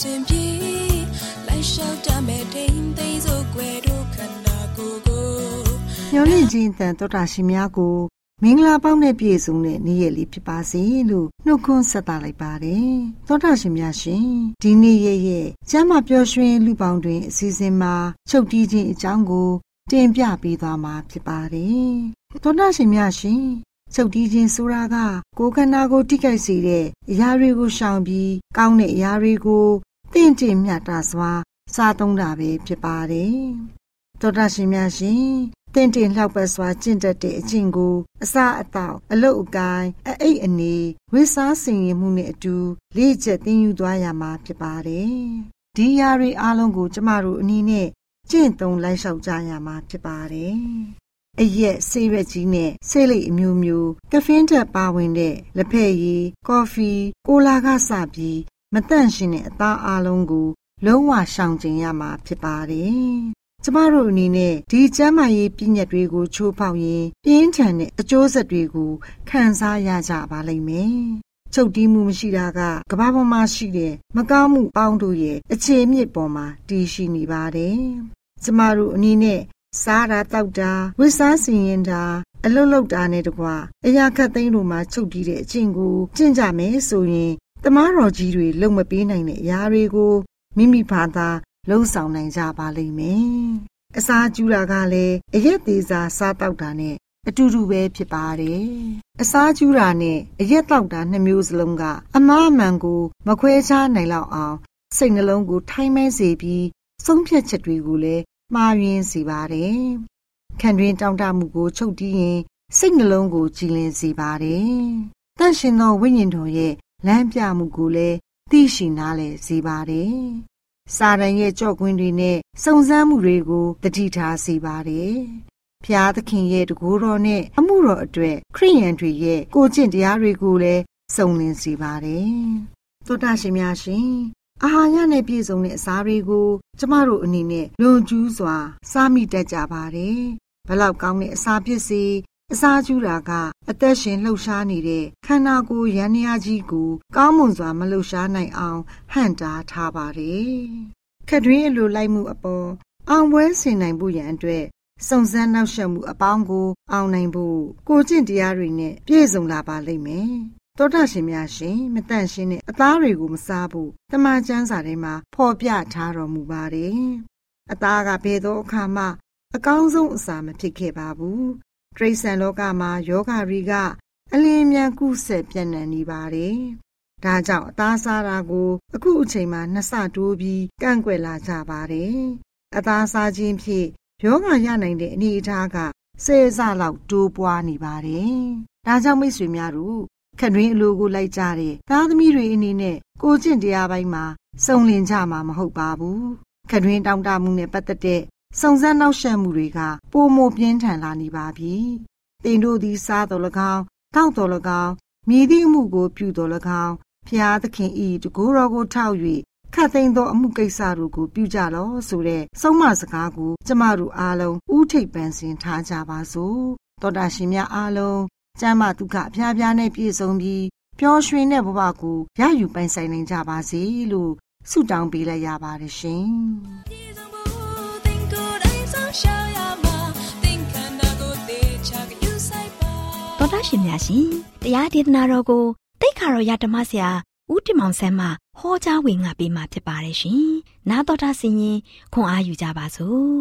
ရှင်ပြေလိုက်လျှောက်တမဲ့ထိန်သိမ်းစို့ွယ်တို့ခန္ဓာကိုယ်ကိုညော်လင့်ခြင်းတန်တော်တာရှင်များကိုမင်္ဂလာပေါင်းနဲ့ပြည့်စုံတဲ့နေ့ရက်လေးဖြစ်ပါစေလို့နှုတ်ခွန်းဆက်သလိုက်ပါတယ်သောတာရှင်များရှင်ဒီနေ့ရဲ့ရဲ့ကျမ်းမာပျော်ရွှင်လူပေါင်းတွင်အစီအစဉ်မှာချုပ်တီးခြင်းအကြောင်းကိုတင်ပြပေးသွားမှာဖြစ်ပါတယ်သောတာရှင်များရှင် ချုပ်တီးခြင်းဆိုတာကကိုယ်ခန္ဓာကိုတိကျိုက်စေတဲ့အရာတွေကိုရှောင်ပြီးကောင်းတဲ့အရာတွေကိုတင့်တင့်မြတ်တာစွာ စားသုံးတာပဲဖြစ်ပါတယ်။သောတာရှင်များရှင်တင့်တင့်လျှောက်ပတ်စွာကျင့်တတ်တဲ့အခြင်းကိုအစာအသောက်အလုတ်အကိုင်းအအိတ်အနေဝိစားစင်ရင်မှုနဲ့အတူလေ့ကျက်သင်ယူသွားရမှာဖြစ်ပါတယ်။ဒီຢာတွေအားလုံးကိုကျမတို့အနည်းနဲ့ကျင့်သုံးလိုက်လျှောက်ကြရမှာဖြစ်ပါတယ်။ အရက်ဆေးရွက်ကြီးနဲ့ဆေးလိပ်အမျိုးမျိုးကဖင်းတက်ပါဝင်တဲ့လက်ဖက်ရည်ကော်ဖီကိုလာကစပြီးမတန့်ရှင်တဲ့အသားအလုံးကို လုံးဝရှောင်ကျဉ်ရမှာဖြစ်ပါတယ်။ကျမတို့အနေနဲ့ဒီကျမ်းမာရေးပြည့်ညက်တွေကိုချိုးဖောက်ရင်ပြင်းထန်တဲ့အကျိုးဆက်တွေကိုခံစားရကြပါလိမ့်မယ်။ချုပ်တီးမှုမရှိတာကကမ္ဘာပေါ်မှာရှိတဲ့မကောင်းမှုပေါင်းတို့ရဲ့အခြေအမြစ်ပေါ်မှာတည်ရှိနေပါတယ်။ကျမတို့အနေနဲ့ စားတာတောက်တာဝိစားစင်ရင်တာအလုတ်လုတ်တာနဲ့တကွာအရာခတ်သိမ်းတို့မှာချုပ်တီးတဲ့အကျင့်ကိုကျင့်ကြမယ်ဆိုရင်တမားတော်ကြီးတွေလုံမပေးနိုင်တဲ့အရာတွေကိုမိမိဘာသာလုံဆောင်နိုင်ကြပါလိမ့်မယ်။အစာကျူတာကလည်းအရက်သေးစာစားတောက်တာနဲ့အတူတူပဲဖြစ်ပါတယ်။အစာကျူတာနဲ့အရက်တောက်တာနှစ်မျိုးစလုံးကအမားအမှန်ကို မခွဲခြားနိုင်လောက်အောင်စိတ်နှလုံးကိုထိုင်းမဲစေပြီးဆုံးဖြတ်ချက်တွေကိုလည်း မှားယွင်းစေပါတယ်။ခံတွင်တောင့်တမှုကိုချုပ်တီးရင်စိတ်နှလုံးကိုကြည်လင်စေပါတယ်။တန့်ရှင်သောဝိညာဉ်တော်ရဲ့လမ်းပြမှုကိုလည်းသိရှိနားလည်စေပါတယ်။စာရန်ရဲ့ကြော့ကွင်းတွေနဲ့စုံစမ်းမှုတွေကိုတတိထားစေပါတယ်။ဖျားသခင်ရဲ့တကူတော်နဲ့အမှုတော်အတွက်ခရိယန်တွေရဲ့ကိုကျင့်တရားတွေကိုလည်းစုံလင်စေပါတယ်။သောတာရှင်များရှင် အာဟာရနဲ့ပြည့်စုံတဲ့အစာတွေကိုကျမတို့အနေနဲ့လွန်ကျူးစွာ စားမိတတ်ကြပါတယ်။ဘလောက်ကောင်းတဲ့အစာဖြစ်စေအစာကျူတာကအသက်ရှင်လှုပ်ရှားနေတဲ့ခန္ဓာကိုယ်ရန်ရကြီးကိုကောင်းမွန်စွာမလှုပ်ရှားနိုင်အောင်ဟန့်တားထားပါတယ်။ခက်တွင်းအလိုလိုက်မှုအပေါ်အောင်ပွဲဆင်နိုင်ဖို့ရန်အတွက်စုံစမ်းနောက်ဆက်မှုအပေါင်းကို အောင်နိုင်ဖို့ကိုကျင့်တရားတွေနဲ့ပြည့်စုံလာပါလိမ့်မယ်။ သောတာရှင်များရှင်မတန့်ရှင်းတဲ့အသားတွေကိုမစားဖို့တမန်ကျမ်းစာထဲမှာဖော်ပြထားတော်မူပါတယ်။အသားကဘယ်သောအခါမှ အကောင်းဆုံးအစာမဖြစ်ခဲ့ပါဘူး။တရိษံလောကမှာယောဂရီကအလင်းမြန်ကုဆက်ပြန့်နှံ့နေပါတယ်။ဒါကြောင့်အသားစားတာကို အခုအချိန်မှာနှစ်ဆတိုးပြီးကန့်ကွက်လာကြပါတယ်။အသားစားခြင်းဖြင့်ယောဂရနိုင်တဲ့အနေအထားကဆယ်ဆလောက်တိုးပွားနေပါတယ်။ဒါကြောင့်မိတ်ဆွေများတို့ ခက်တွင်အလိုကိုလိုက်ကြတဲ့သားသမီးတွေအနေနဲ့ကိုကျင့်တရားပိုင်းမှာစုံလင်ကြမှာမဟုတ်ပါဘူး။ခက်တွင်တောင်းတမှုနဲ့ပတ်သက်တဲ့စုံစမ်းနောက်ဆက်မှုတွေကပိုမိုပြင်းထန်လာနေပါပြီ။တင်တို့သည်စားတော်၎င်းတောက်တော်၎င်းမြည်သည့်အမှုကိုပြုတော်၎င်းဖျားသခင်ဤတကူတော်ကိုထောက်၍ခတ်သိမ်းသောအမှုကိစ္စတို့ကိုပြုကြလောဆိုတဲ့ဆုံးမစကားကို ကျမတို့အားလုံးဥထိပ်ပန်းစင်ထားကြပါစို့တောတာရှင်များအားလုံး ကျမ်းမာဒုက္ခအဖျားဖျားနဲ့ပြည့်စုံပြီးပျော်ရွှင်တဲ့ဘဝကိုရယူပိုင်ဆိုင်နိုင်ကြပါစေလို့ဆုတောင်းပေးလိုက်ရပါတယ်ရှင်တော်တာရှင်များရှင်တရားဒေသနာတော်ကိုတိတ်ခါတော်ရဓမ္မဆရာဦးတင်မောင်ဆန်းမှဟောကြားဝင်ငါပေးมาဖြစ်ပါတယ်ရှင်။နာတော်တာဆင်ရင်ခွန်အားယူကြပါစို့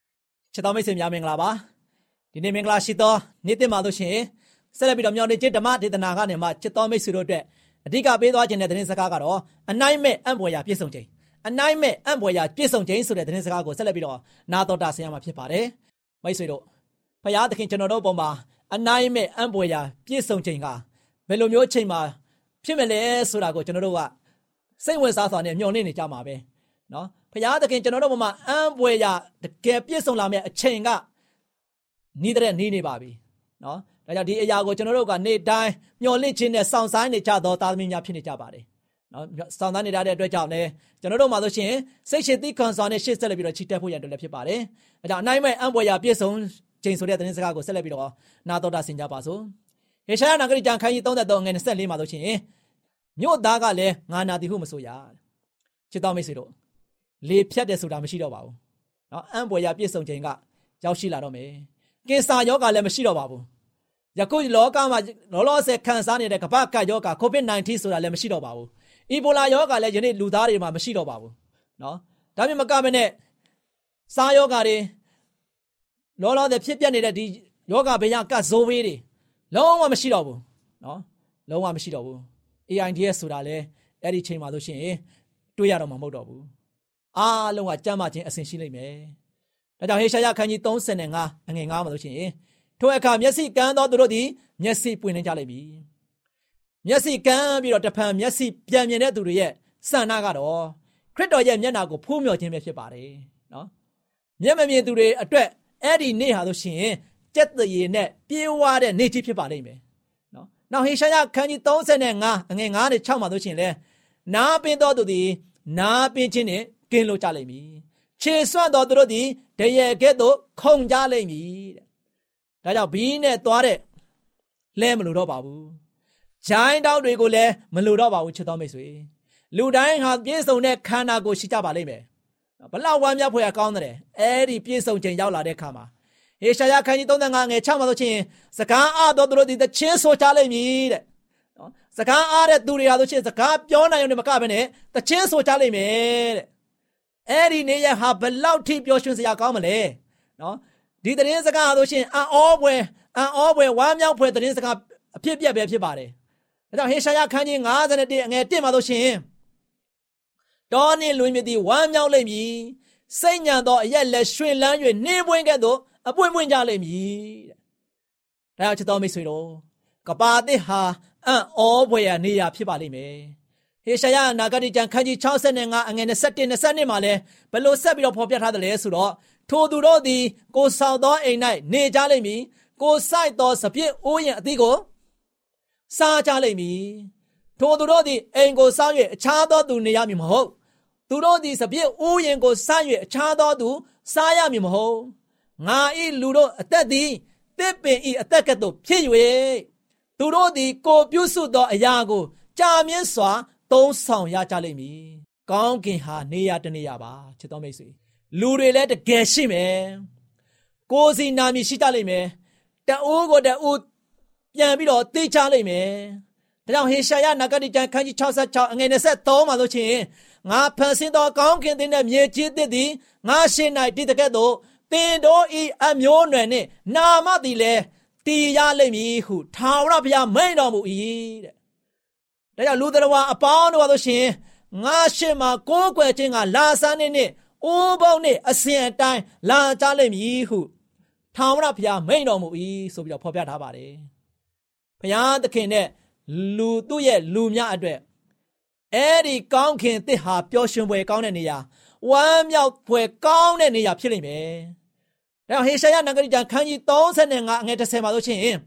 ။ချစ်တော်မိတ်ဆွေများမင်္ဂလာပါ။ဒီနေ့မင်္ဂလာရှိသောနေ့တင်ပါလို့ရှင် ဆက်လက်ပြီးတော့မြောင်နေจิตဓမ္မဒေသနာကနေမှချစ်တော်မိတ်ဆွေတို့အတွက်အဓိကပေးသွားခြင်းတဲ့သတင်းစကားကတော့အနိုင်မဲ့အံ့ဖွယ်ရာပြည့်စုံခြင်းအနိုင်မဲ့အံ့ဖွယ်ရာပြည့်စုံခြင်းဆိုတဲ့သတင်းစကားကိုဆက်လက်ပြီးတော့နာတော်တာဆင်ရမှာဖြစ်ပါတယ်။မိတ်ဆွေတို့ဖရာသခင်ကျွန်တော်တို့ပုံမှာအနိုင်မဲ့အံ့ဖွယ်ရာပြည့်စုံခြင်းကဘယ်လိုမျိုးအချိန်မှာဖြစ်မလဲဆိုတာကိုကျွန်တော်တို့ကစိတ်ဝင်စားစွာနဲ့မျှော်လင့်နေကြမှာပဲနော်ဖရာသခင်ကျွန်တော်တို့ဘုမှာအံပွေရတကယ်ပြည့်စုံလာမယ့်အချိန်ကနီးတဲ့နီးနေပါပြီနော် ။ဒါကြောင့်ဒီအရာကိုကျွန်တော်တို့ကနေ့တိုင်းမျှော်လင့်ခြင်းနဲ့စောင့်ဆိုင်းနေကြသောသားသမီးများဖြစ်နေကြပါတယ်။နော်စောင့်ဆိုင်းနေကြတဲ့အတွက်ကြောင့်လည်းကျွန်တော်တို့မှာဆိုရှင်စိတ်ရှိသီးခွန်စွာနဲ့ရှေ့ဆက်လက်ပြီးတော့ချီတက်ဖို့ရန်အတွက်လည်းဖြစ်ပါတယ်။ဒါကြောင့်အနိုင်မဲ့အံ့ဖွယ်ရာပြည့်စုံခြင်းဆိုတဲ့သတင်းစကားကိုဆက်လက်ပြီးတော့နာတော်တာဆင်ကြပါစို့။ဟေရှာယနဂရီကျမ်းခန်းကြီး33ငွေ24မှာဆိုရှင်မြို့သားကလည်းငါနာသည်ဟုမဆိုရ။ချစ်တော်မိတ်ဆွေတို့လေဖြတ်တယ်ဆိုတာမရှိတော့ပါဘူး။နော်အံ့ဖွယ်ရာပြည့်စုံခြင်းကရောက်ရှိလာတော့မယ်။ကင်ဆာယောဂါလည်းမရှိတော့ပါဘူး ယခုလောကမှာလောလောဆယ်ခံစားနေတဲ့ကမ္ဘာကယောဂါ COVID-19 ဆိုတာလည်းမရှိတော့ပါဘူး။ Ebola ယောဂါလည်းယနေ့လူသားတွေမှာမရှိတော့ပါဘူး။နော်။ဒါပေမဲ့မကမနဲ့စားယောဂါတွေလောလောဆယ်ဖြစ်ပျက်နေတဲ့ဒီယောဂါဘေးရကဇိုးဘေးတွေလုံးဝမရှိတော့ဘူး။နော်။လုံးဝမရှိတော့ဘူး။ AIDS ဆိုတာလည်းအဲ့ဒီချိန်မှာဆိုရှင်တွေ့ရတော့မှာမဟုတ်တော့ဘူး။အားလုံးကကြမ်းမခြင်းအစဉ်ရှိလိမ့်မယ်။ဒါကြောင့်ဟေရှာယခန်းကြီး35အငယ်9မှာဆိုရှင် ထိုအခါမျက်စိကန်းသောသူတို့သည်မျက်စိပွင့်နေကြလိမ့်မည်မျက်စိကန်းပြီးတော့တဖန်မျက်စိပြန်မြင်တဲ့သူတွေရဲ့စံနာကတော့ခရစ်တော်ရဲ့မျက်နာကိုဖူးမြော်ခြင်းပဲဖြစ်ပါတယ်နော်မျက်မမြင်သူတွေအတွက်အဲ့ဒီနေ့ဟာဆိုရှင်ကြက်တရေနဲ့ပြေးဝါတဲ့နေ့ကြီးဖြစ်ပါလိမ့်မယ်နောက်ဟေရှာယခန်းကြီး35အငယ်9နဲ့6မှာဆိုရှင်လဲနားပင်တော်သူသည်နားပင်ခြင်းနဲ့ကင်းလို့ကြလိမ့်မည်ခြေဆွန့်တော်သူတို့သည်တရေကဲ့သို့ခုန်ကြလိမ့်မည်တဲ့ ဒါကြောင့်ဘီးနဲ့သွားတဲ့လဲမလို့တော့ပါဘူးဂျိုင်းတောက်တွေကိုလည်းမလို့တော့ပါဘူးချစ်တော်မိတ်ဆွေလူတိုင်းဟာပြည့်စုံတဲ့ခန္ဓာကိုရှိကြပါလိမ့်မယ်ဘလောက်ဝမ်းမြောက်ဖွယ်ကောင်းတယ်အဲ့ဒီပြည့်စုံခြင်းရောက်လာတဲ့အခါမှာဟေရှာယခန်းကြီး35ငယ်6မှာဆိုချင်းစကားအားတော်သူတို့ဒီတချင်းဆိုကြလိမ့်မည်တဲ့နော်စကားအားတဲ့သူတွေဟာဆိုချင်းစကားပြောနိုင်ရုံနဲ့မကဘဲနဲ့တချင်းဆိုကြလိမ့်မယ်တဲ့အဲ့ဒီနေရဟာဘလောက်ထိပျော်ရွှင်စရာကောင်းမလဲနော် ဒီတရင်စကားဆိုရှင်အံ့ဩပွဲအံ့ဩပွဲဝမ်းမြောက်ပွဲတရင်စကားအဖြစ်ပြက်ပဲဖြစ်ပါတယ်ဒါကြောင့်ဟေရှာယခန်းကြီး51အငယ်1မှာဆိုရှင်တောနှင့်လွင်မြည်သည်ဝမ်းမြောက်လိမ့်မည်စိတ်ညံသောအရက်လက်ရွှင်လန်း၍နေပွင့်ကဲ့သို့အပွင့်ပွင့်ကြလိမ့်မည်တဲ့ဒါကြောင့်ချစ်တော်မိတ်ဆွေတို့ကပါသစ်ဟာအံ့ဩဖွယ်ရာနေရာဖြစ်ပါလိမ့်မယ်ဟေရှာယနာဂတိကျမ်းခန်းကြီး65အငယ်27 22မှာလဲဘယ်လိုဆက်ပြီးတော့ဖော်ပြထားသလဲဆိုတော့ ထိုသူတို့သည် ကိုဆောင်သောအိမ်၌နေကြလိမ့်မည်ကိုစိုက်သောစပြစ်အိုးရင်အသီးကိုစားကြလိမ့်မည်ထိုသူတို့သည်အိမ်ကိုစား၍အခြားသောသူနေရမည်မဟုတ်သူတို့သည်စပြစ်အိုးရင်ကိုစား၍အခြားသောသူစားရမည်မဟုတ်ငါဤလူတို့အသက်သည်တစ်ပင်ဤအသက်ကဲ့သို့ဖြစ်၍သူတို့သည်ကိုပြုစုသောအရာကိုကြာမြင့်စွာသုံးဆောင်ရကြလိမ့်မည်။ကောင်းကင်ဟာနေရတနေရပါချစ်တော်မိတ်ဆွေ လူတွေလည်းတကယ်ရှိမယ်။ကိုယ်စီနာမည်ရှိကြလိမ့်မယ်။တအိုးကိုတအိုးပြန်ပြီးတော့သိချလိမ့်မယ်။ဒါကြောင့်ဟေရှာယနဂတိကျမ်းခန်းကြီး66အငယ်23မှာဆိုချင်းငါဖန်ဆင်းသောကောင်းကင်တဲ့မြေကြီးသစ်သည်ငါရှေ့၌တည်တဲ့ကဲ့သို့တင်တို့ဤအမျိုးနွယ်နှင့်နာမသည်လည်းတည်ရလိမ့်မည်ဟုထာဝရဘုရားမိန့်တော်မူ၏တဲ့။ဒါကြောင့်လူတော်ဝါအပေါင်းတို့ပါလို့ရှင်ငါရှေ့မှာကိုးကွယ်ခြင်းကလာစားနေနဲ့ အိုးပေါင်းနဲ့အစဉ်အတိုင်းလာကြလိမ့်မည်ဟုထာဝရဘုရားမိန့်တော်မူ၏ဆိုပြီးတော့ဖော်ပြထားပါတယ်။ဘုရားသခင်နဲ့လူသူ့ရဲ့လူများအတွက်အဲ့ဒီကောင်းခင်တစ်ဟာပျော်ရွှင်ဖွယ်ကောင်းတဲ့နေရာဝမ်းမြောက်ဖွယ်ကောင်းတဲ့နေရာဖြစ်လိမ့်မယ်။ဒါဟေရှာယနဂရိကျမ်းခန်းကြီး35အငယ်30မှာဆိုရှင်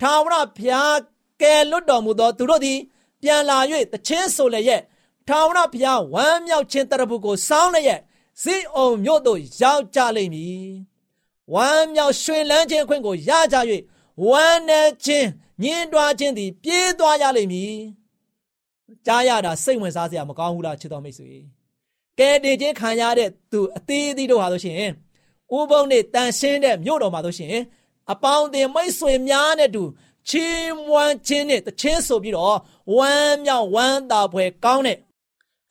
ထာဝရဘုရားကယ်လွတ်တော်မူသောသူတို့သည်ပြန်လာ၍တခြင်းဆိုလည်းရဲ့ထာဝရဘုရားဝမ်းမြောက်ခြင်းတရဖူကိုစောင်းလည်းရဲ့ ဇိအုံမြို့သို့ရောက်ကြလိမ့်မည်။ဝမ်းမြောက်ရွှင်လန်းခြင်းအခွင့်ကိုရကြ၍ဝမ်းနဲ့ခြင်းညင်းတွားခြင်းသည် ပြေးသွားရလိမ့်မည်။ကြားရတာစိတ်ဝင်စားစရာမကောင်းဘူးလားချစ်တော်မိတ်ဆွေ။ကဲတင်ခြင်းခံရတဲ့သူအသေးသေးတို့ဟာဆိုရှင်ဥပုံနဲ့တန်ရှင်းတဲ့မြို့တော်မှာဆိုရှင်အပေါင်းအသင်းမိတ်ဆွေများနဲ့တူချီးမွမ်းခြင်းနဲ့တခြင်းဆိုပြီးတော့ဝမ်းမြောက်ဝမ်းသာဖွယ်ကောင်းတဲ့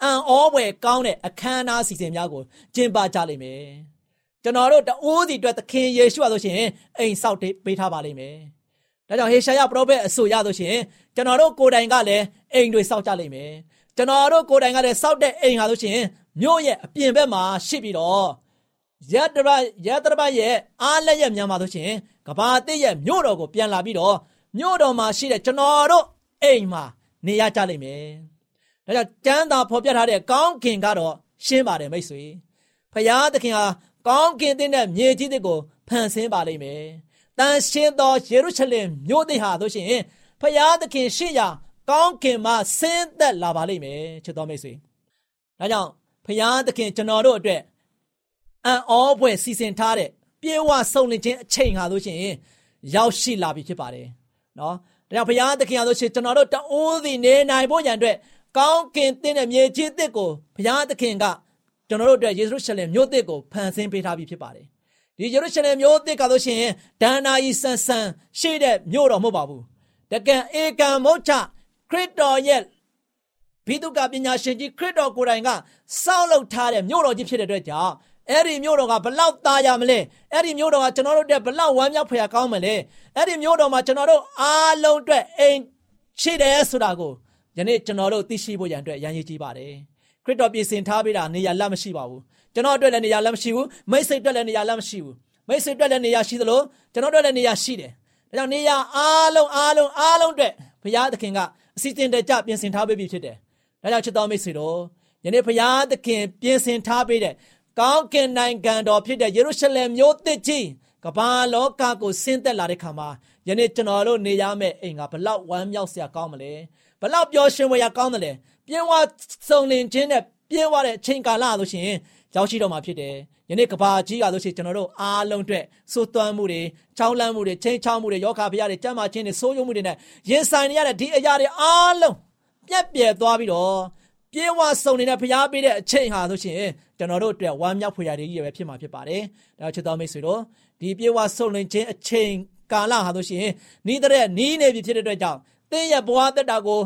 အံ့ဩဖွယ်ကောင်းတဲ့အခမ်းအနားစီစဉ်များကိုကျင်းပကြလိမ့်မယ်။ကျွန်တော်တို့တအိုးစီအတွက်သခင်ယေရှုဟာဆိုရှင်အိမ်ဆောက်ပေးထားပါလိမ့်မယ်။ဒါကြောင့်ဟေရှာယပရောဖက်အဆိုရဆိုရှင်ကျွန်တော်တို့ကိုယ်တိုင်ကလည်းအိမ်တွေဆောက်ကြလိမ့်မယ်။ကျွန်တော်တို့ကိုယ်တိုင်ကလည်းဆောက်တဲ့အိမ်ဟာဆိုရှင်မြို့ရဲ့အပြင်ဘက်မှာရှိပြီးတော့ရတရရတရရဲ့အားလက်ရဲ့မြန်မာဆိုရှင်ကဘာတစ်ရဲ့မြို့တော်ကိုပြန်လာပြီးတော့မြို့တော်မှာရှိတဲ့ကျွန်တော်တို့အိမ်မှာနေရကြလိမ့်မယ်။ ဒါကြောင့်ကျမ်းသာဖော်ပြထားတဲ့ကောင်းကင်ကတော့ရှင်းပါတယ်မိတ်ဆွေ။ဖရာသခင်ဟာကောင်းကင်တဲ့မြေကြီးတွေကိုဖန်ဆင်းပါလိမ့်မယ်။တန်ရှင်းသောယေရုရှလင်မြို့သစ်ဟာဆိုရှင်ဖရာသခင်ရှိရာကောင်းကင်မှာဆင်းသက်လာပါလိမ့်မယ်ချစ်တော်မိတ်ဆွေ။ဒါကြောင့်ဖရာသခင်ကျွန်တော်တို့အတွက်အံ့ဩဖွယ်စီစဉ်ထားတဲ့ပြေဝဆုံလင်ခြင်းအချိန်ဟာဆိုရှင်ရောက်ရှိလာပြီဖြစ်ပါတယ်နော်ဒါကြောင့်ဘုရားသခင်အားလို့ရှိရင်ကျွန်တော်တို့တအိုးစီနေနိုင်ဖို့ရန်အတွက် ကောင်းကင်တဲ့မြေကြီးတစ်ကိုဘုရားသခင်ကကျွန်တော်တို့အတွက်ယေရုရှလင်မြို့တစ်ကိုဖန်ဆင်းပေးထားပြီးဖြစ်ပါတယ်ဒီယေရုရှလင်မြို့တစ်ကဆိုရှင်ဒန္နာကြီးဆန်ဆန်ရှိတဲ့မြို့တော်မဟုတ်ပါဘူးတကံဧကံမုတ်ချခရစ်တော်ရဲ့ဘိဒုကပညာရှင်ကြီးခရစ်တော်ကိုယ်တိုင်ကစောင့်လုပ်ထားတဲ့မြို့တော်ကြီးဖြစ်တဲ့အတွက်ကြောင့်အဲ့ဒီမြို့တော်ကဘလောက်သားရမလဲအဲ့ဒီမြို့တော်ကကျွန်တော်တို့တက်ဘလောက်ဝမ်းမြောက်ဖွယ်ကောင်းမလဲအဲ့ဒီမြို့တော်မှာကျွန်တော်တို့အားလုံးအတွက်အိမ်ရှိတယ်ဆိုတာကို ယနေ့ကျွန်တော်တို့သိရှိဖို့ရန်အတွက်ရန်ရည်ကြီးပါတယ်ခရစ်တော်ပြင်ဆင်ထားပေးတာနေရာလက်မရှိပါဘူးကျွန်တော်အတွက်လည်းနေရာလက်မရှိဘူးမိတ်ဆွေအတွက်လည်းနေရာလက်မရှိဘူးမိတ်ဆွေအတွက်လည်းနေရာရှိသလိုကျွန်တော်တို့လည်းနေရာရှိတယ်ဒါကြောင့်နေရာအားလုံးအားလုံးအားလုံးအတွက်ဘုရားသခင်ကအစီအစဉ်တကျပြင်ဆင်ထားပေးပြီဖြစ်တယ်ဒါကြောင့်ချစ်တော်မိတ်ဆွေတို့ယနေ့ဘုရားသခင်ပြင်ဆင်ထားပေးတဲ့ကောင်းကင်နိုင်ငံတော်ဖြစ်တဲ့ယေရုရှလင်မြို့သစ်ကြီးကမ္ဘာလောကကိုဆင်းသက်လာတဲ့ခါမှာယနေ့ကျွန်တော်တို့နေရမယ့်အိမ်ကဘလောက်ဝမ်းမြောက်စရာကောင်းမလဲ ဘလောက်ပျော်ရွှင်ဖွယ်ရာကောင်းတယ်လဲပြင်းဝစုံလင်ခြင်းနဲ့ပြင်းဝတဲ့အချိန်ကာလလို့ရှိရင်ရောက်ရှိတော့မှာဖြစ်တယ်ယနေ့ကဘာကြီးကလို့ရှိရင်ကျွန်တော်တို့အားလုံးအတွက်စိုးသွမ်းမှုတွေချောင်းလန့်မှုတွေချင်းချောင်းမှုတွေယောဂဖျားတွေကြမ်းမာခြင်းတွေဆိုးရုံမှုတွေနဲ့ရင်ဆိုင်နေရတဲ့ဒီအရာတွေအားလုံးပြက်ပြဲသွားပြီးတော့ပြေဝစုံနေတဲ့ဖျားပေးတဲ့အချိန်ဟာဆိုရှင်ကျွန်တော်တို့အတွက်ဝမ်းမြောက်ဖွယ်ရာတွေကြီးပဲဖြစ်မှာဖြစ်ပါတယ်။ဒါချစ်တော်မိတ်ဆွေတို့ဒီပြေဝစုံလင်ခြင်းအချိန်ကာလဟာဆိုရှင်နီးတဲ့နီးနေပြီဖြစ်တဲ့အတွက်ကြောင့် တင်းရဲ့ဘဝတက်တာကို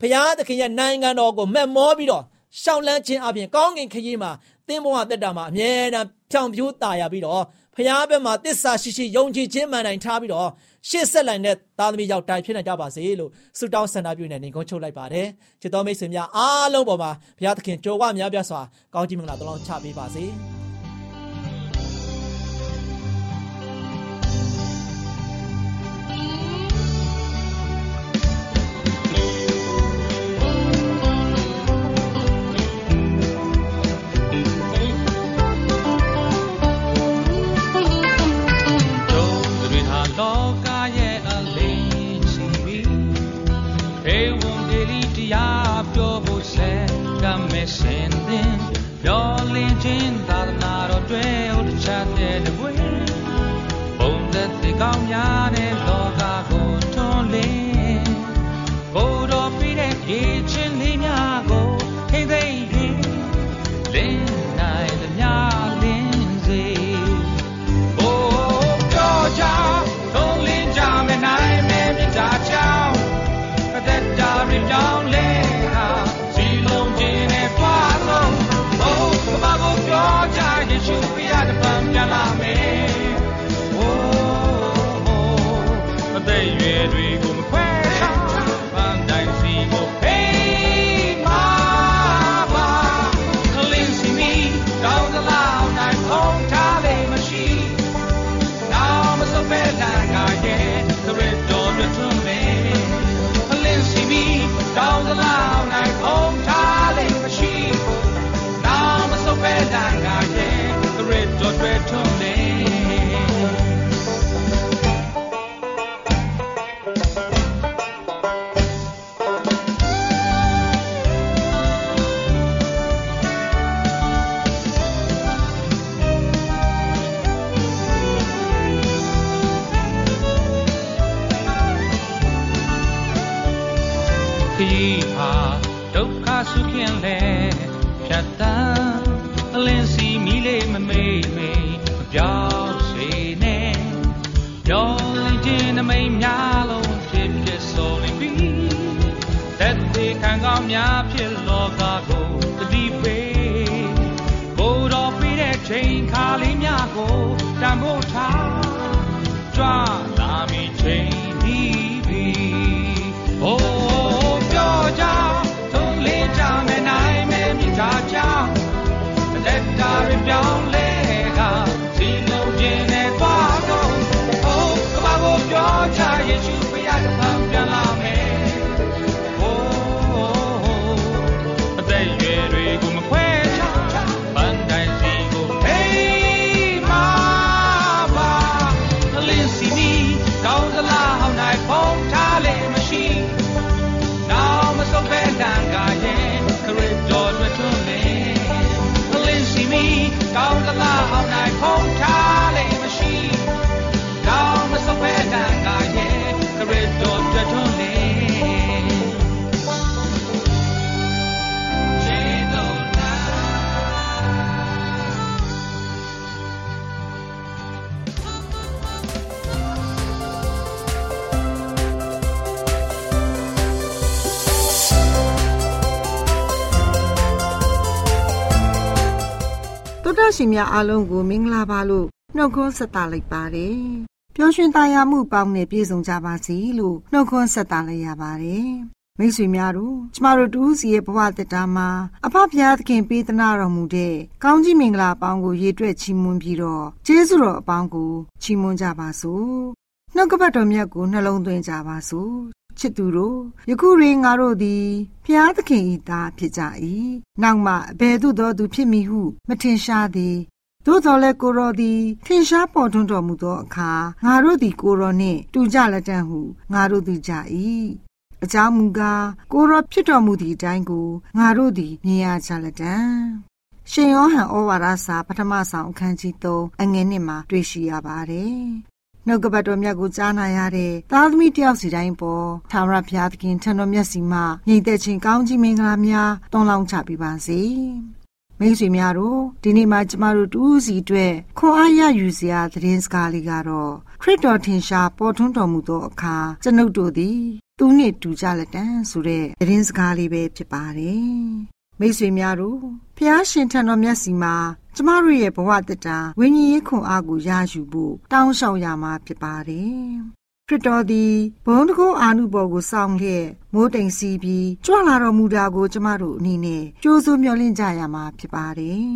ဖျားသခင်ရဲ့နိုင်ငံတော်ကိုမက်မောပြီးတော့ရှောင်းလန်းခြင်းအပြင်ကောင်းကင်ခရီးမှာတင်းဘဝတက်တာမှာအမြဲတမ်းဖြောင်ပြိုးตายရပြီးတော့ဖျားဘက်မှာတစ္ဆာရှိရှိယုံကြည်ခြင်းမှန်တိုင်းထားပြီးတော့ရှေ့ဆက်လိုက်တဲ့သားသမီးရောက်တိုင်ဖြစ်နေကြပါစေလို့ဆုတောင်းဆန္ဒပြုနေနေကုန်းချုပ်လိုက်ပါတယ်ချစ်တော်မိတ်ဆွေများအားလုံးပေါ်မှာဘုရားသခင်ကြိုးဝများပြစွာကောင်းချီးမင်္ဂလာတလုံးချပေးပါစေ တော် တာရှင်များအားလုံးကိုမင်္ဂလာပါလို့နှုတ်ခွန်းဆက်တာလိုက်ပါတယ်။ပျော်ရွှင်သာယာမှုပေါင်းနဲ့ပြည့်စုံကြပါစေလို့နှုတ်ခွန်းဆက်တာလိုက်ရပါတယ်။မိတ်ဆွေများတို့ကျမတို့တူးစီရဲ့ဘဝတက်တာမှာအဖဖျားသခင်ပေးသနာတော်မူတဲ့ကောင်းကြီးမင်္ဂလာပေါင်းကိုရေတွက်ချီးမွမ်းပြီးတော့ကျေးဇူးတော်အပေါင်းကိုချီးမွမ်းကြပါစို့။နှုတ်ကပတ်တော်မြတ်ကိုနှလုံးသွင်းကြပါစို့ ချစ်သူတို့ယခုရေငါတို့သည်ဖျားသခင်ဤသားဖြစ်ကြ၏နောက်မှအဘယ်သို့သောသူဖြစ်မည်ဟု မထင်ရှားသည်သို့တော်လည်းကိုရောသည်ထင်ရှားပေါ်ထွန်းတော်မူသောအခါငါတို့သည်ကိုရောနှင့်တူကြလက်တံဟုငါတို့သိကြ၏အကြောင်းမူကားကိုရောဖြစ်တော်မူသည့်အတိုင်းကိုငါတို့သည်မြင်ရကြလက်တံရှင်ယောဟန်ဩဝါဒစာပထမဆောင်အခန်းကြီး3အငယ်1မှာတွေ့ရှိရပါတယ် နှုတ်ကပတ်တော်မြတ်ကိုကြားနာရတဲ့သားသမီးတယောက်စီတိုင်းပေါ်သာရဘုရားသခင်ထံတော်မြတ်စီမှာညီသက်ချင်းကောင်းကြီးမင်္ဂလာများတွန်းလောင်းချပေးပါစေမိတ်ဆွေများတို့ဒီနေ့မှာကျမတို့တူးစီအတွက်ခွန်အားရယူစရာသတင်းစကားလေးကတော့ခရစ်တော်ထင်ရှားပေါ်ထွန်းတော်မူသောအခါကျွန်ုပ်တို့သည် သူနှင့်တူကြလက်တန်ဆိုတဲ့သတင်းစကားလေးပဲဖြစ်ပါတယ်မိတ်ဆွေများတို့ဖျားရှင်ထံတော်မြတ်စီမှာ ကျမတို့ရဲ့ဘဝတတာဝိညာဉ်ရေးခွန်အားကိုရယူဖို့တောင်းလျှောက်ရမှာဖြစ်ပါတယ်ခရစ်တော်သည်ဘုံတကုအာနုဘော်ကိုစောင့်လျက်မိုးတိမ်စီးပြီးကြွလာတော်မူတာကို ကျမတို့အနေနဲ့ကြိုးစိုးမျှော်လင့်ကြရမှာဖြစ်ပါတယ်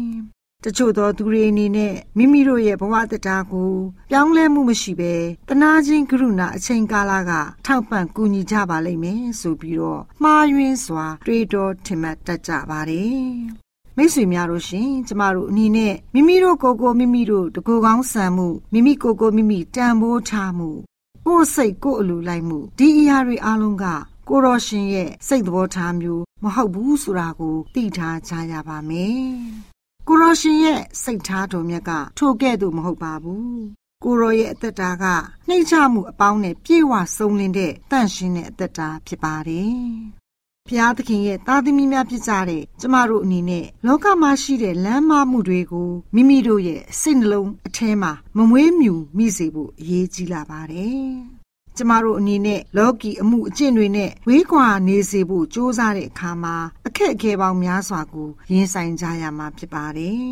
တချို့သောသူတွေအနေနဲ့မိမိတို့ရဲ့ဘဝတရားကိုပြောင်းလဲမှုမရှိဘဲတနာချင်းကရုဏာအချိန်ကာလကထောက်ပံ့ကူညီကြပါလိမ့်မယ်ဆိုပြီးတော့မှားယွင်းစွာ တွေးတောထင်မှတ်တတ်ကြပါတယ် မိတ်ဆွေများတို့ရှင်ကျမတို့အနေနဲ့မိမိတို့ကိုယ်ကိုမိမိတို့တကူကောင်းဆန်မှုမိမိကိုယ်ကိုမိမိတန်ဖိုးထားမှုကိုယ်စိတ်ကိုယ်အလိုလိုက်မှုဒီအရာတွေအလုံးကကိုရောရှင်ရဲ့စိတ်သဘောထားမျိုးမဟုတ်ဘူးဆိုတာကိုသိထားကြရပါမယ်။ကိုရောရှင်ရဲ့စိတ်ထားတော်မြတ်ကထိုကဲ့သို့မဟုတ်ပါဘူး။ကိုရောရဲ့အသက်တာကနှိမ့်ချမှုအပေါင်းနဲ့ပြေဝဆုံးလင်းတဲ့တန့်ရှင်းတဲ့အသက်တာဖြစ်ပါတယ် ဖျားသခင်ရဲ့သားသမီးများဖြစ်ကြတဲ့ကျမတို့အနေနဲ့လောကမှာရှိတဲ့လမ်းမမှုတွေကိုမိမိတို့ရဲ့စိတ်နှလုံးအထဲမှာမမွေးမြူမိစေဖို့အရေးကြီးလာပါတယ်။ကျမတို့အနေနဲ့လောကီအမှုအကျင့်တွေနဲ့ဝေးကွာနေစေဖို့ကြိုးစားတဲ့အခါမှာအခက်အခဲပေါင်းများစွာကိုရင်ဆိုင်ကြရမှာဖြစ်ပါတယ်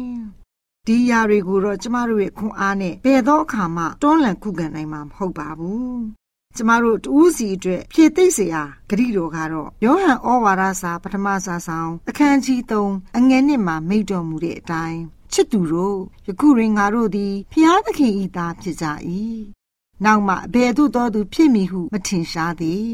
။ဒီຢာတွေကိုတော့ကျမတို့ရဲ့ခွန်အားနဲ့ဘယ်သောအခါမှတွန်းလှန်ခုခံနိုင်မှာမဟုတ်ပါဘူး ကျမတို့တူးစီအတွက်ဖြည့်သိမ့်စရာဂရိတော်ကတော့ယောဟန်ဩဝါဒစာပထမစာဆောင်အခန်းကြီး3အငယ်နှစ်မှာမိန့်တော်မူတဲ့အတိုင်းချစ်သူတို့ယခုရင်ငါတို့သည်ဖျားသခင်ဤသားဖြစ်ကြ၏နောက်မှအဘယ်သို့သောသူဖြစ်မည်ဟုမထင်ရှားသည်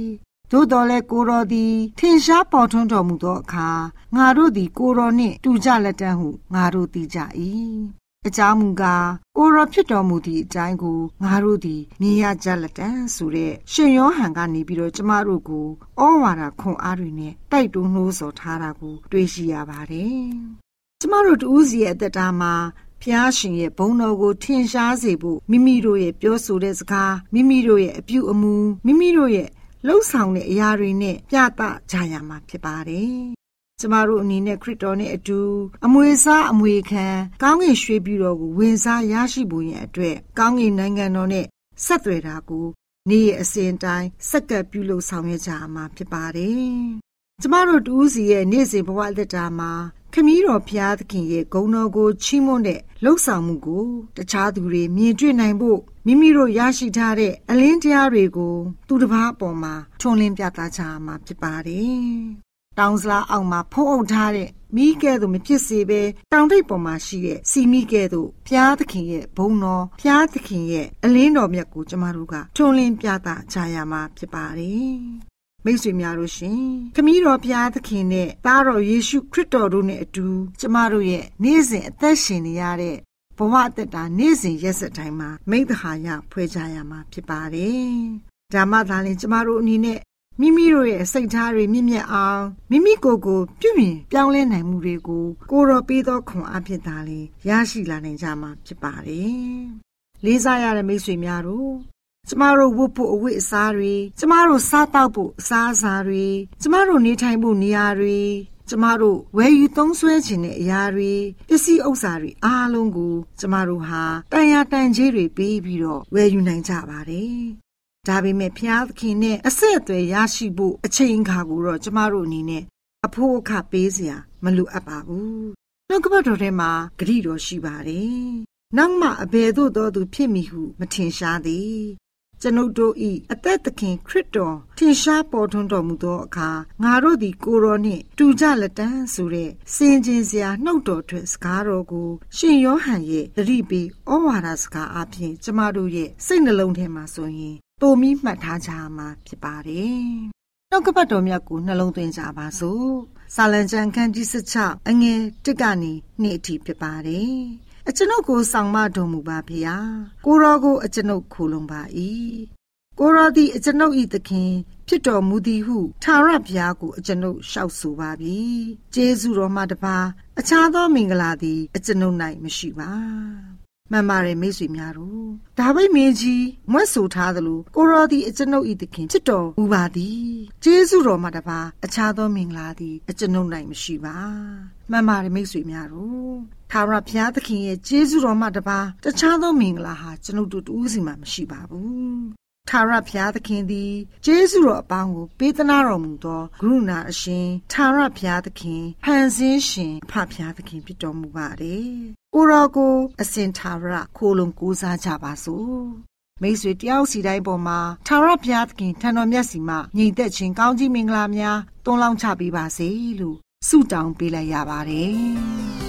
သို့တော်လဲကိုတော်သည်ထင်ရှားပေါ်ထွန်းတော်မူသောအခါငါတို့သည်ကိုတော်နှင့်တူကြလက်တန်းဟုငါတို့သိကြ၏ အကြောင်းမူကားကိုရောဖြစ်တော်မူသည့်အတိုင်းကိုငါတို့သည်မြင်ရကြလက်တန်းဆိုတဲ့ရှင်ယောဟန်ကနေပြီးတော့ကျမတို့ကိုဩဝါဒခွန်အားတွေနဲ့တိုက်တွန်းနှိုးဆော်ထားတာကို တွေ့ရှိရပါတယ်။ကျမတို့တူးစီရဲ့အသက်တာမှာဖျားရှင်ရဲ့ဘုံတော်ကိုထင်ရှားစေဖို့မိမိတို့ရဲ့ပြောဆိုတဲ့စကားမိမိတို့ရဲ့အပြုအမူမိမိတို့ရဲ့လှုပ်ဆောင်တဲ့အရာတွေနဲ့ပြသကြရမှာဖြစ်ပါတယ် ကျမတို့အနေနဲ့ခရစ်တော်နဲ့အတူအမွေစားအမွေခံကောင်းကင်ရွှေပြည်တော်ကိုဝင်စားရရှိဖို့ရန်အတွက်ကောင်းကင်နိုင်ငံတော်နဲ့ဆက်သွယ်တာကိုနေ့ရဲ့အစဉ်တိုင်းစက္ကပ်ပြုလုပ်ဆောင်ရကြမှာဖြစ်ပါတယ်။ကျမတို့တူးစီရဲ့နေ့စဉ်ဘဝလက်တာမှာခမည်းတော်ဖျားသခင်ရဲ့ဂုဏ်တော်ကိုချီးမွမ်းတဲ့လှုပ်ဆောင်မှုကိုတခြားသူတွေမြင်တွေ့နိုင်ဖို့မိမိတို့ရရှိထားတဲ့အလင်းတရားတွေကို သူတစ်ပါးအပေါ်မှာထွန်းလင်းပြသကြမှာဖြစ်ပါတယ် တောင်စလားအောက်မှာဖုံးအုပ်ထားတဲ့မိကဲ့သို့မဖြစ်စေဘဲတောင်ထိပ်ပေါ်မှာရှိတဲ့စီမိကဲ့သို့ဖျားသခင်ရဲ့ဘုံတော်ဖျားသခင်ရဲ့အလင်းတော်မြတ်ကိုကျမတို့ကထွန်းလင်းပြသကြရမှာဖြစ်ပါတယ်မိတ်ဆွေများတို့ရှင်ခမည်းတော်ဘုရားသခင်နဲ့သားတော်ယေရှုခရစ်တော်တို့နဲ့အတူကျမတို့ရဲ့နေ့စဉ်အသက်ရှင်နေရတဲ့ဘဝအသက်တာနေ့စဉ်ရက်စက်တိုင်းမှာမိတ္တဟာယဖွဲ့ကြရမှာဖြစ်ပါတယ်။ဒါမှသာလျှင်ကျမတို့အနေနဲ့ မိမိတို့ရဲ့စိတ်ထားတွေမြင့်မြတ်အောင်မိမိကိုယ်ကိုပြုပြင်ပြောင်းလဲနိုင်မှုတွေကိုကိုတော်ပေးသောခွန်အားဖြင့်သာလေရရှိလာနိုင်ကြမှာဖြစ်ပါတယ်။လေးစားရတဲ့မိတ်ဆွေများတို့ကျမတို့ဝတ်ဖို့အဝတ်အစားတွေကျမတို့စားတောက်ဖို့အစားအစာတွေကျမတို့နေထိုင်ဖို့နေရာတွေကျမတို့ဝယ်ယူသုံးစွဲခြင်းတဲ့အရာတွေပစ္စည်းဥစ္စာတွေအားလုံးကို ကျမတို့ဟာတန်ရာတန်ကြီးတွေပေးပြီးတော့ဝယ်ယူနိုင်ကြပါတယ် ဒါပေမဲ့ဖျားသခင်နဲ့အဆက်အသွယ်ရရှိဖို့အချိန်ခါကိုတော့ကျမတို့အနေနဲ့အဖို့အခပေးစရာမလိုအပ်ပါဘူး။နှုတ်ကပတ်တော်ထဲမှာဂရိတော်ရှိပါတယ်။နောက်မှအဘယ်သို့သောသူဖြစ်မည်ဟုမထင်ရှားသည်။ကျွန်ုပ်တို့၏အသက်သခင်ခရစ်တော်ထင်ရှားပေါ်ထွန်းတော်မူသောအခါငါတို့သည်ကိုရောနှင့်တူကြလက်တန်းဆိုတဲ့စင်ကျင်စရာနှုတ်တော်ထွက်စကားတော်ကိုရှင်ယောဟန်ရဲ့သတိပေးဩဝါဒစကားအပြင်ကျမတို့ရဲ့စိတ်နှလုံးထဲမှာဆိုရင် ပုံမိမှတ်ထားကြမှာဖြစ်ပါတယ်။နှုတ်ကပတ်တော်မြတ်ကိုနှလုံးသွင်းကြပါစို့။စာလံကျမ်းခန်းကြီး16အငယ်1ကနေ2အထိဖြစ်ပါတယ်။အကျွန်ုပ်ကိုဆောင်မတော်မူပါဗျာ။ကိုရောကို အကျွန်ုပ်ခိုလုံပါ၏။ကိုရောသည်အကျွန်ုပ်၏သခင်ဖြစ်တော်မူသည်ဟုထာဝရဘုရားကိုအကျွန်ုပ်လျှောက်ဆိုပါပြီ။ကျေးဇူးတော်မှတပါအခြားသောမင်္ဂလာသည် အကျွန်ုပ်၌မရှိပါ မှန်ပါတယ်မိတ်ဆွေများတို့ဒါဝိမင်းကြီးမွတ်ဆိုထားသလိုကိုရောသည်အကျွန်ုပ်ဤသခင်ဖြစ်တော်မူပါသည်ကျေးဇူးတော်မှာတပါအခြားသောမင်္ဂလာသည်အကျွန်ုပ်၌မရှိပါမှန်ပါတယ်မိတ်ဆွေများတို့ထာဝရဘုရားသခင်ရဲ့ကျေးဇူးတော်မှာတပါတခြားသောမင်္ဂလာဟာကျွန်ုပ်တို့တူးစီမှာမရှိပါဘူးထာဝရဘုရားသခင်သည်ကျေးဇူးတော်အပေါင်းကိုပေးသနာတော်မူသောကရုဏာအရှင်ထာဝရဘုရားသခင်ဖန်ဆင်းရှင်ဖဖျားသခင်ဖြစ်တော်မူပါတယ်။ကိုရောကိုအစဉ်ထာဝရခိုးလုံကိုးစားကြပါစို့။မိတ်ဆွေတယောက်စီတိုင်းပေါ်မှာထာဝရဘုရားသခင်ထံတော်မြတ်စီမှညီသက်ခြင်းကောင်းကြီးမင်္ဂလာများတွန်းလောင်းချပေးပါစေလို့ဆုတောင်းပေးလိုက်ရပါတယ်။